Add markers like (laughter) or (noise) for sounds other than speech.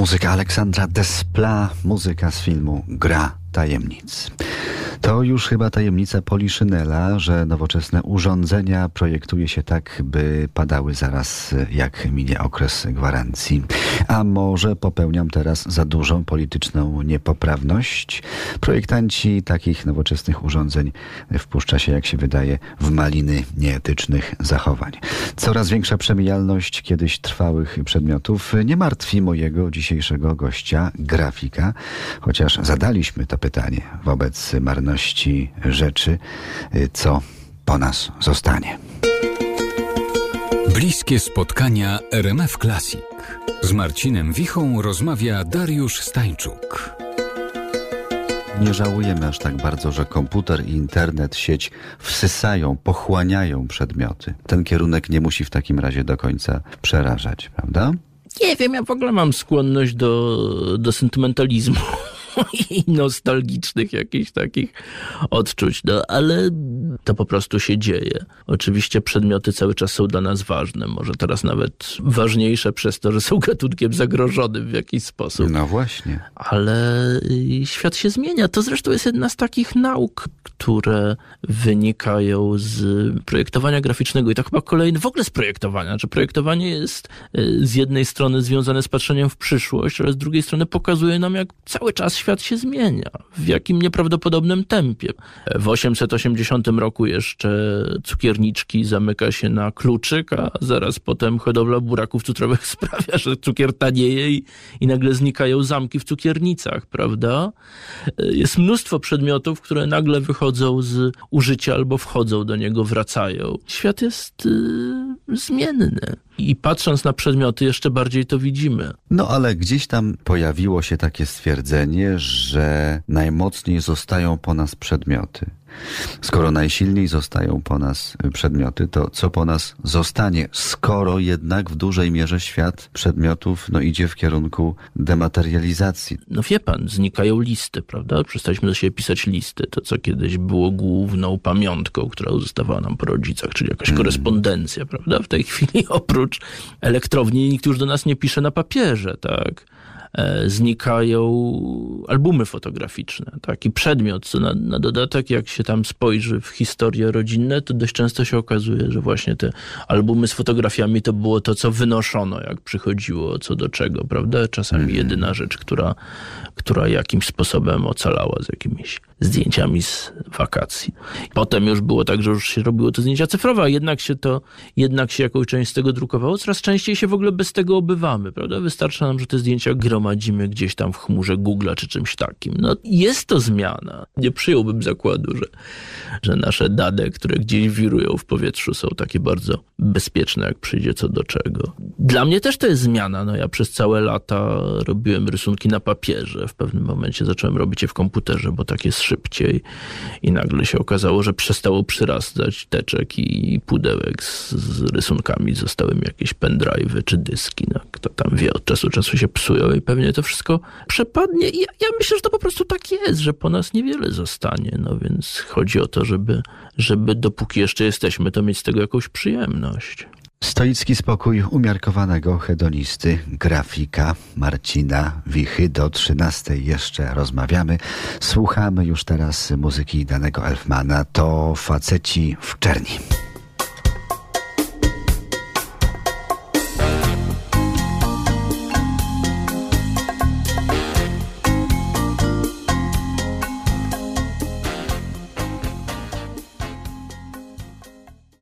Muzyka Aleksandra Despla, muzyka z filmu Gra Tajemnic. To już chyba tajemnica Poliszynela, że nowoczesne urządzenia projektuje się tak, by padały zaraz, jak minie okres gwarancji. A może popełniam teraz za dużą polityczną niepoprawność? Projektanci takich nowoczesnych urządzeń wpuszcza się, jak się wydaje, w maliny nieetycznych zachowań. Coraz większa przemijalność kiedyś trwałych przedmiotów nie martwi mojego dzisiejszego gościa, grafika, chociaż zadaliśmy to pytanie wobec marności rzeczy, co po nas zostanie. Bliskie spotkania RMF Classic. Z Marcinem Wichą rozmawia Dariusz Stańczuk. Nie żałujemy aż tak bardzo, że komputer i internet, sieć wsysają, pochłaniają przedmioty. Ten kierunek nie musi w takim razie do końca przerażać, prawda? Nie wiem, ja w ogóle mam skłonność do, do sentymentalizmu i (laughs) nostalgicznych jakichś takich odczuć, no ale to po prostu się dzieje. Oczywiście przedmioty cały czas są dla nas ważne, może teraz nawet ważniejsze przez to, że są gatunkiem zagrożonym w jakiś sposób. No właśnie. Ale świat się zmienia. To zresztą jest jedna z takich nauk, które wynikają z projektowania graficznego i to chyba kolejny, w ogóle z projektowania. Znaczy projektowanie jest z jednej strony związane z patrzeniem w przyszłość, ale z drugiej strony pokazuje nam, jak cały czas świat się zmienia. W jakim nieprawdopodobnym tempie. W 880 roku jeszcze cukierniczki zamyka się na kluczyk, a zaraz potem hodowla buraków cukrowych (laughs) sprawia, że cukier tanieje i, i nagle znikają zamki w cukiernicach, prawda? Jest mnóstwo przedmiotów, które nagle wychodzą z użycia albo wchodzą do niego, wracają. Świat jest yy, zmienny. I patrząc na przedmioty, jeszcze bardziej to widzimy. No ale gdzieś tam pojawiło się takie stwierdzenie, że najmocniej zostają po nas przedmioty. Skoro najsilniej zostają po nas przedmioty, to co po nas zostanie, skoro jednak w dużej mierze świat przedmiotów no, idzie w kierunku dematerializacji? No wie pan, znikają listy, prawda? Przestaliśmy do siebie pisać listy. To, co kiedyś było główną pamiątką, która zostawała nam po rodzicach, czyli jakaś hmm. korespondencja, prawda? W tej chwili oprócz elektrowni nikt już do nas nie pisze na papierze, tak? Znikają albumy fotograficzne. Taki przedmiot, co na, na, dodatek, jak się tam spojrzy w historie rodzinne, to dość często się okazuje, że właśnie te albumy z fotografiami to było to, co wynoszono, jak przychodziło, co do czego, prawda? Czasami mm. jedyna rzecz, która, która jakimś sposobem ocalała z jakimiś zdjęciami z wakacji. Potem już było tak, że już się robiło te zdjęcia cyfrowe, a jednak się to, jednak się jakąś część z tego drukowało. Coraz częściej się w ogóle bez tego obywamy, prawda? Wystarcza nam, że te zdjęcia gromadzimy gdzieś tam w chmurze Google'a czy czymś takim. No jest to zmiana. Nie przyjąłbym zakładu, że, że nasze dane, które gdzieś wirują w powietrzu są takie bardzo bezpieczne, jak przyjdzie co do czego. Dla mnie też to jest zmiana. No ja przez całe lata robiłem rysunki na papierze. W pewnym momencie zacząłem robić je w komputerze, bo tak jest szybciej i nagle się okazało, że przestało przyrastać teczek i pudełek z, z rysunkami. Zostały mi jakieś pendrive'y czy dyski. No, kto tam wie, od czasu do czasu się psują i pewnie to wszystko przepadnie. I ja, ja myślę, że to po prostu tak jest, że po nas niewiele zostanie. No więc chodzi o to, żeby, żeby dopóki jeszcze jesteśmy, to mieć z tego jakąś przyjemność. Stoicki spokój umiarkowanego hedonisty, grafika Marcina Wichy. Do 13 jeszcze rozmawiamy. Słuchamy już teraz muzyki danego Elfmana. To faceci w czerni.